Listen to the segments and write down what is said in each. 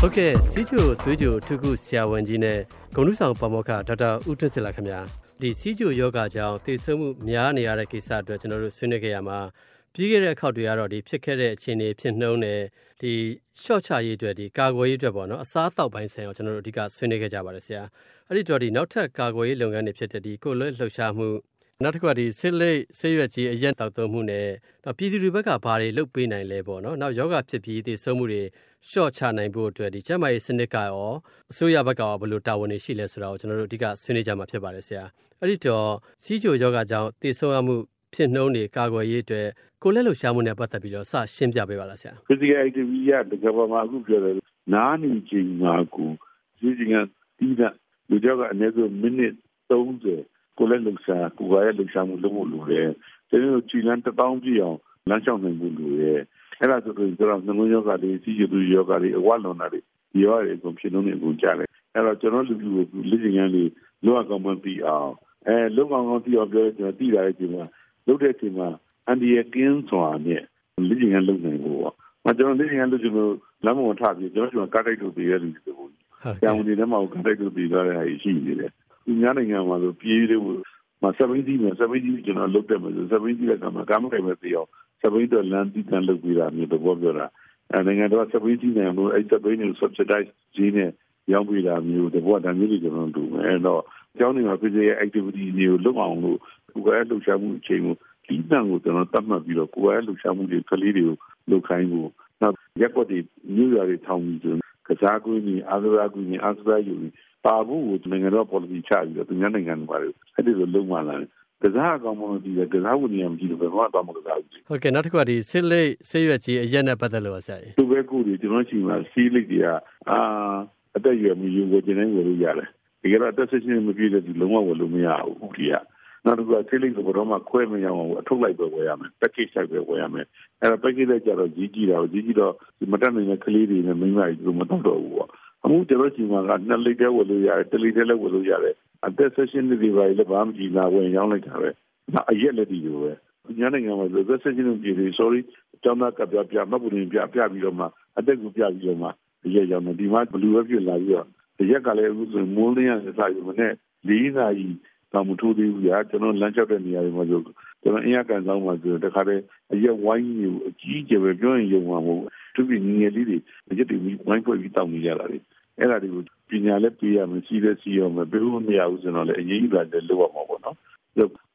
ဟုတ်ကဲ့စီချိုသွေးချိုထုခုဆရာဝန်ကြီးနဲ့ဂုဏ်ထူးဆောင်ပါမောက္ခဒေါက်တာဦးထွန်းစစ်လာခင်ဗျာဒီစီချိုယောဂကြောင့်သေဆုံးမှုများနေရတဲ့ကိစ္စအတွက်ကျွန်တော်တို့ဆွေးနွေးခဲ့ရမှာပြီးခဲ့တဲ့အခောက်တွေကတော့ဒီဖြစ်ခဲ့တဲ့အခြေအနေဖြစ်နှုံးနဲ့ဒီ short ချရေးအတွက်ဒီကာကွယ်ရေးအတွက်ပေါ့နော်အစားအသောက်ပိုင်းဆိုင်အောင်ကျွန်တော်တို့အဓိကဆွေးနွေးခဲ့ကြပါတယ်ဆရာအဲ့ဒီတော့ဒီနောက်ထပ်ကာကွယ်ရေးလုပ်ငန်းတွေဖြစ်တဲ့ဒီကိုလွဲလှုပ်ရှားမှု နောက်တစ်ခုကဒီဆစ်လိတ်ဆေးရွက်ကြီးအရက်တောက်သုံးမှုနဲ့တော့ပြည်သူတွေဘက်ကဘာတွေလုပ်ပေးနိုင်လဲပေါ့နော်နောက်ယောဂဖြစ်ပြီးသေဆုံးမှုတွေရှော့ချနိုင်ဖို့အတွက်ဒီကျန်းမာရေးစနစ်ကရောအစိုးရဘက်ကရောဘယ်လိုတာဝန်တွေရှိလဲဆိုတာကိုကျွန်တော်တို့အဓိကဆွေးနွေးကြမှာဖြစ်ပါတယ်ဆရာအဲ့ဒီတော့စီးချိုယောဂကြောင့်သေဆုံးရမှုဖြစ်နှုံးတွေကာကွယ်ရေးအတွက်ကိုလက်လှရှာမှုနဲ့ပတ်သက်ပြီးတော့စရှင်းပြပေးပါလားဆရာ physical activity ရတကယ်ပါမှာအခုပြောတယ်နားနေချိန်မှာကိုစီးချင်းကတီးတာလူကြောက်ကအနည်းဆုံးမိနစ်30 ကိုလက်လှရှာကိုယ်ကရဲ့လှရှာမှုလုပ်ဖို့လိုတယ်ကျွန်တော်ကြည်လန်းတပေါင်းပြည့်အောင်လမ်းလျှောက်နိုင်ဖို့လိုတယ်အဲ့ဒါဆိုတော့ကျွန်တော်နှလုံးယောဂတွေစီးကျူယောဂတွေအဝလွန်တာတွေဒီရောတွေကိုဖြစ်လုံးနေကုန်ကြတယ်အဲ့တော့ကျွန်တော်လူလူကိုလက်ကျင်ကန်းလေးလောကကောင်းမှပြီးအောင်အဲလောကကောင်းကောင်းပြီးအောင်ပြောကျွန်တော်တည်လာတဲ့အချိန်မှာလုပ်တဲ့အချိန်မှာအန်ဒီရဲ့ကင်းစွာနဲ့လက်ကျင်ကန်းလုပ်နိုင်ဖို့ပေါ့မကျွန်တော်လက်ကျင်ကန်းလုပ်ကျွန်တော်လမ်းပေါ်ထပြီးကျွန်တော်ကျွန်တော်ကားတိုက်ထုတ်ပေးရတဲ့လူတွေပေါ့။ကျောင်းနေထဲမှာကားတိုက်ထုတ်ပေးသွားတဲ့ဟာရှိနေတယ်။ ဒီများနိုင်ငံမှာဆိုပြေးလို့မဆပ်ဘင်းကြီးမှာဆပ်ဘင်းကြီးကျွန်တော်လုပ်တယ်မှာဆပ်ဘင်းကြီးကမှကားမကိုင်မဲ့ပြီးအောင်ဆပ်ဘင်းတော့လမ်းတီးတန်လုပ်ပြီးတာမျိုးတော့ပြောတာ။အဲနိုင်ငံတော်ဆပ်ဘင်းကြီးနဲ့လို့အဲဆပ်ဘင်းကို subsidize ကြီးနဲ့ရောင်းပေးတာမျိုးတဘောဒါမျိုးတွေကျွန်တော်တို့မယ်အဲ့တော့ကျောင်းနေမှာ physical activity တွေကိုလုပ်အောင်လို့ကိုယ်ကလှုပ်ရှားမှုအချိန်ကိုဒီတန်ကိုကျွန်တော်တတ်မှတ်ပြီးတော့ကိုယ်ကလှုပ်ရှားမှုတွေကလေးတွေကိုလုပ်ခိုင်းဖို့နောက်ရက်ွက်တွေမြို့ရွာတွေထောင်ပြီးဆိုကစားကွင်းကြီးအားကစားကွင်းကြီးအားကစားယူ ပါဖို့ကိုနိုင်ငံတော် policy ချပြီးတော့သူများနိုင်ငံတွေပါတယ်အဲ့ဒီလိုလုပ်မှလာတယ်ကစားအကောင်မလို့ဒီကစားဝင်နေမှကြည့်လို့ဘယ်တော့မှမကစားဘူးဟုတ်ကဲ့နောက်တစ်ခုကဒီစစ်လိတ်ဆေးရွက်ကြီးအရက်နဲ့ပတ်သက်လို့ဆရာကြီးသူပဲကိုဒီကျွန်တော်ရှိမှာစီးလိတ်တွေကအာအသက်ရွယ်မှုယူကိုကျင်းနေဝယ်လို့ရတယ်ဒီကတော့အသက်ဆက်ရှင်မပြည့်တဲ့ဒီလုံးဝဝယ်လို့မရဘူးဟုတ်ကြီးကနောက်တစ်ခုကဆေးလိပ်ကိုဘယ်တော့မှခွဲမရအောင်အထုတ်လိုက်ပဲဝယ်ရမယ် package လိုက်ပဲဝယ်ရမယ်အဲ့ဒါ package လိုက်ကြတော့ကြီးကြီးတော့ကြီးကြီးတော့မတက်နိုင်တဲ့ကလေးတွေနဲ့မိန်းမကြီးတို့မတော့တော့ဘူးပေါ့ အမှုကျွန်တော်ချိန်မှာကနှစ်လိပ်တည်းဝယ်လို့ရတယ်တလိပ်တည်းလည်းဝယ်လို့ရတယ်အသက်ဆက်ရှင်တွေပါလေဘာမှကြည့်လာဝယ်ရောင်းလိုက်တာပဲအရက်လက်ဒီလိုပဲညနေကမှသက်ဆက်ရှင်တွေပြည် sorry ကျောင်းသားကပြပြမှတ်ပုံပြပြပြီးတော့မှအသက်ကိုပြပြီးတော့မှအရက်ရောင်းတယ်ဒီမှာဘလူးပဲဖြစ်လာပြီးတော့အရက်ကလည်းအခုဆိုမိုးလင်းရစာယူမနဲ့၄နာရီတောင်မထိုးသေးဘူးကြာကျွန်တော်လမ်းလျှောက်တဲ့နေရာတွေမှာဆို ကျွန်တော်အင်းရကန်ဆောင်မှာဆိုတခါတည်းအရက်ဝိုင်းကြီးကိုအကြီးကျယ်ပဲပြောရင်ယုံမှာမဟုတ်သူပြငယ်လေးတွေအရက်တွေဝိုင်းဖွဲ့ပြီးတောင်းနေကြတာလေအဲ့ဒါတွေကိုပညာလည်းပေးရမယ်စီးလည်းစီးရမယ်ဘယ်လိုမရဘူးဆိုတော့လည်းအရေးကြီးတာလည်းလုပ်ရမှာပေါ့နော်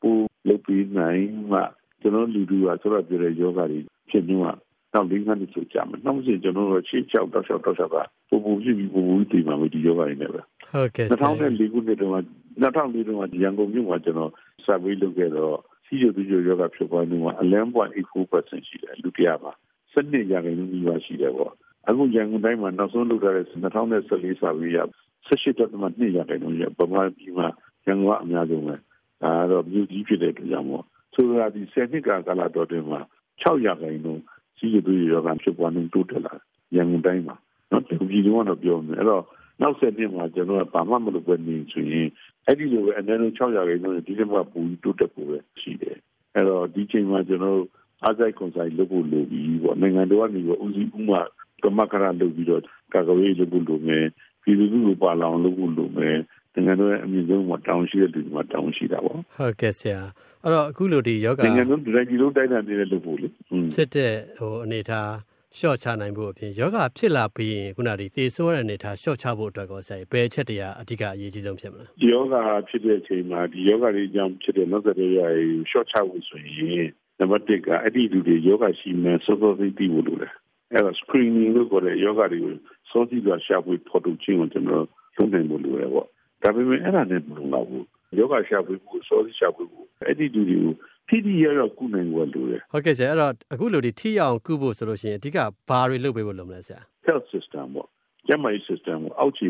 ပို့လုပ်ပြီးနိုင်မှကျွန်တော်လူတွေကဆိုတော့ပြတဲ့ယောဂတွေဖြစ်နေမှာနောက်လေးငါးနှစ်ဆိုကြာမယ်နောက်မှကျွန်တော်တို့ရှေ့ချောက်တောက်ချောက်တောက်ချောက်ကပူပူဖြစ်ပြီးပူပူတည်မှာမဒီယောဂတွေနဲ့ပဲဟုတ်ကဲ့2004ခုနှစ်တုန်းက2004တုန်းကရန်ကုန်မြို့မှာကျွန်တော် survey လုပ်ခဲ့တော့ စီရိုသူရိုယောဂဖြစ်ပေါ်နေမှာ11.84%ရှိတယ်လူတရားပါ12ရာခိုင်နှုန်းကြီးပါရှိတယ်ပေါ့အခုရန်ကုန်တိုင်းမှာနောက်ဆုံးလုပ်ထားတဲ့2014 survey ရ18.2ရာခိုင်နှုန်းရပမာပြီးမှရန်ကုန်ကအများဆုံးပဲဒါကတော့မြို့ကြီးဖြစ်တဲ့ကြောင့်ပေါ့ဆိုတော့ဒီ10နှစ်ကာလတော်တွင်မှာ6ရာခိုင်နှုန်းစီရိုသူရိုယောဂဖြစ်ပေါ်နေတိုးတက်လာရန်ကုန်တိုင်းမှာနော်ဒီကြီးကတော့ပြောနေအဲ့တော့နောက်ဆက်နှစ်မှာကျွန်တော်ကဘာမှမလုပ်ဘဲနေဆိုရင် အဲ့ဒီလိုပဲအနည်းဆုံး600ခိုင်နှုန်းဒီလိုမှပူတိုးတက်ဖို့ပဲရှိတယ်အဲ့တော့ဒီချိန်မှာကျွန်တော်အားစိုက်ကွန်ဆိုင်လုပ်ဖို့လိုပြီးပေါ့နိုင်ငံတော်ကနေပြီးဦးစီးဥမာကမကရလုပ်ပြီးတော့ကာကွယ်ရေးလုပ်ဖို့လိုမယ်ပြည်သူလူထုပါလောင်လုပ်ဖို့လိုမယ်နိုင်ငံတော်ရဲ့အမြင့်ဆုံးမှာတောင်းရှိတဲ့လူတွေမှာတောင်းရှိတာပေါ့ဟုတ်ကဲ့ဆရာအဲ့တော့အခုလိုဒီယောဂနိုင်ငံတော်ဒီလိုတိုင်းတိုင်းနေတဲ့လုပ်ဖို့လေစစ်တဲ့ဟိုအနေထား ရှော့ချနိုင်ဖို့အပြင်ယောဂဖြစ်လာပြီးရင်ခုနကဒီသေဆုံးရတဲ့အနေထားရှော့ချဖို့အတွက်ကောဆိုင်ဘယ်ချက်တရားအဓိကအရေးကြီးဆုံးဖြစ်မလဲဒီယောဂဖြစ်တဲ့အချိန်မှာဒီယောဂတွေကြောင့်ဖြစ်တဲ့နောက်ဆက်တွဲရည်ရှော့ချဖို့ဆိုရင်နံပါတ်1ကအဲ့ဒီလူတွေယောဂရှိမှစောစောသိသိဖို့လိုတယ်အဲ့တော့ screening လို့ခေါ်တဲ့ယောဂတွေကိုစောစီးစွာရှာဖွေဖော်ထုတ်ခြင်းကိုကျွန်တော်လုပ်နိုင်ဖို့လိုတယ်ပေါ့ဒါပေမဲ့အဲ့ဒါနဲ့မလုံလောက်ဘူး ယောဂရှာဖွေဖို့စောစီးရှာဖွေဖို့အဲ့ဒီလူတွေကိုထိထိရတော့ကုနိုင်ဖို့လိုတယ်ဟုတ်ကဲ့ဆရာအဲ့တော့အခုလိုဒီထိအောင်ကုဖို့ဆိုလို့ရှိရင်အဓိကဘာတွေလုပ်ပေးဖို့လုပ်မလဲဆရာ health system ပေါ့ကျန်းမာရေး system ကိုအောက်ခြေ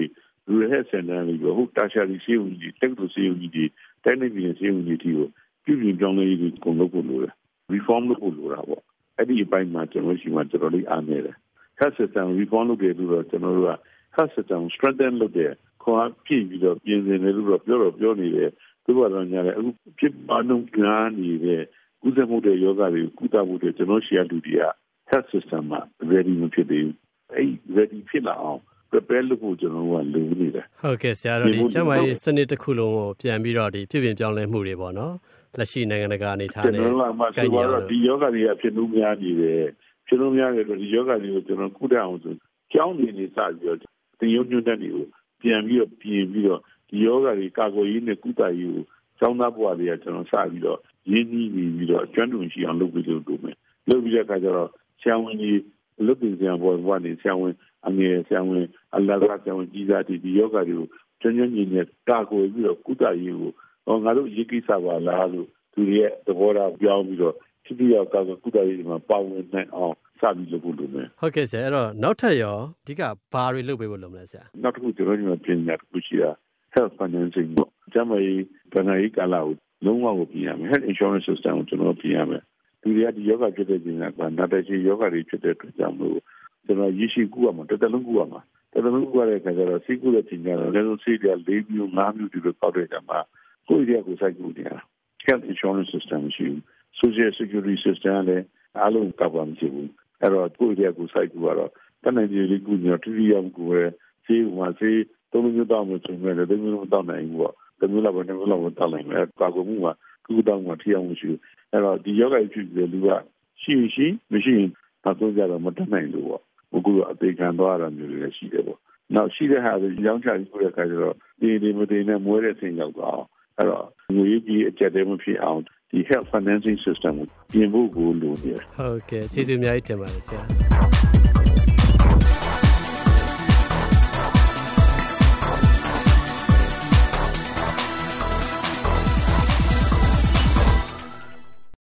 rural health center တွေဟုတ်တာရှာရီစေဦးကြီးတက္ကသိုလ်စေဦးကြီးတွေတိုင်းနယ်ပြည်စေဦးကြီးတွေပြုပြင်ပြောင်းလဲရေးကိုကုန်လုပ်ဖို့လိုတယ် reform လုပ်ဖို့လိုတာပေါ့အဲ့ဒီအပိုင်းမှာကျွန်တော်ရှိမှတော်တော်လေးအားနေတယ် health system reform လုပ်တယ်လို့တော့ကျွန်တော်တို့က health system strengthen လုပ်တယ် ခွန်အားပြည့်ပြီးတော့ပြင်ဆင်တယ်လို့တော့ပြောတော့ပြောနေတယ်သူကတော့ညာလေအခုဖြစ်ပါနှုန်းကားနေတဲ့ကုသမှုတဲ့ယောဂတွေကိုကုသမှုတဲ့ကျွန်တော်ရှေ့ရလူတွေက health system မှာ ready မဖြစ်သေးဘူးအဲ့ ready ဖြစ်လာအောင် prepare လုပ်ဖို့ကျွန်တော်တို့ကလိုနေတယ်ဟုတ်ကဲ့ဆရာတော်ဒီကျမကြီးစနစ်တစ်ခုလုံးကိုပြန်ပြီးတော့ဒီပြည်ပြင်ပြောင်းလဲမှုတွေပေါ့နော်လက်ရှိနိုင်ငံတကာအနေထားကျွန်နဲ့တော်တို့ကမှဆိုတော့ဒီယောဂတွေကဖြစ်လို့များနေတယ်ဖြစ်လို့များတယ်တော့ဒီယောဂတွေကိုကျွန်တော်ကုသအောင်ဆိုကြောင်းနေနေစပြီးတော့တင်ရုံညွှန်းတဲ့တွေကို ပြန်ပြီးတော့ပြင်ပြီးတော့ဒီယောဂတွေကာကွယ်ရေးနဲ့ကုသရေးကိုကျောင်းသားဘဝတွေကကျွန်တော်စပြီးတော့ရင်းနှီးနေပြီးတော့ကျွမ်းတွင်ရှိအောင်လုပ်ပြီးလို့လုပ်မယ်လုပ်ပြီးတဲ့အခါကျတော့ဆရာဝန်ကြီးလုပ်တင်ဆရာဘောဘဝနေဆရာဝန်အငယ်ဆရာဝန်အလကားဆရာဝန်ကြီးစားတီဒီယောဂတွေကိုကျွမ်းကျွမ်းကျင်ကျင်ကာကွယ်ပြီးတော့ကုသရေးကိုဟောငါတို့ရေးကိစ္စပါလားလို့သူရဲ့သဘောထားပြောင်းပြီးတော့တိတိယောက်ကာကွယ်ကုသရေးမှာပါဝင်နိုင်အောင် စပြီးလုပ်ဖို့လုပ်မယ်ဟုတ်ကဲ့ဆရာအဲ့တော့နောက်ထပ်ရောအဓိကဘာတွေလုပ်ပေးဖို့လုပ်မလဲဆရာနောက်တစ်ခုကျွန်တော်တို့ပြင်ညာတစ်ခုရှိတာ health financing ပေါ့ကျမကြီးဗဏ္ဍာရေးကာလကိုလုံးဝကိုပြင်ရမယ် health insurance system ကိုကျွန်တော်ပြင်ရမယ်သူတွေကဒီယောဂဖြစ်တဲ့ပြင်ကနာတရှိယောဂတွေဖြစ်တဲ့အတွက်ကြောင့်မို့ကျွန်တော်ရရှိကူရမှာတစ်တလုံးကူရမှာတစ်တလုံးကူရတဲ့အခါကျတော့စိတ်ကူတဲ့ပြင်ကတော့လည်းလို့စိတ်တွေက၄မျိုး၅မျိုးဒီလိုပောက်တဲ့အခါမှာကိုယ့်ရဲ့ကိုယ်စိုက်ကူနေတာ health insurance system ရှိဘူး social security system လည်းအားလုံးကပ်ပါမရှိဘူး အဲ့တော့ကိုယ့်ရဲ့ကိုယ်စိုက်ကူကတော့တနင်္ဂနွေလေးကူညတော့တိတိယကူရဲဈေးမှာဈေးသုံးမျိုးတောင်းလို့ဆိုရင်လည်းသုံးမျိုးမတောင်းနိုင်ဘူးပေါ့တမျိုးလောက်ပဲတမျိုးလောက်ပဲတောင်းနိုင်မယ်ကာကွယ်မှုကကုတောင်းမှထီအောင်မရှိဘူးအဲ့တော့ဒီယောဂဖြစ်တဲ့လူကရှိရှိမရှိရင်ဘာလို့ကြတော့မတတ်နိုင်လို့ပေါ့ဘုကူအသေးခံသွားတာမျိုးတွေရှိတယ်ပေါ့နောက်ရှိတဲ့ဟာတွေရောင်းချပြီးတဲ့အခါကျတော့ဒီဒီမတင်နဲ့မွေးတဲ့ဆင်းရောက်သွားအောင်အဲ့တော့ငွေကြီးအကျက်တည်းမဖြစ်အောင် ဒီ health financing system ကိုပြင်ဖို့ကိုလိုနေတယ်ဟုတ်ကဲ့ကျေးဇူးအများကြီးတင်ပါတယ်ဆရာ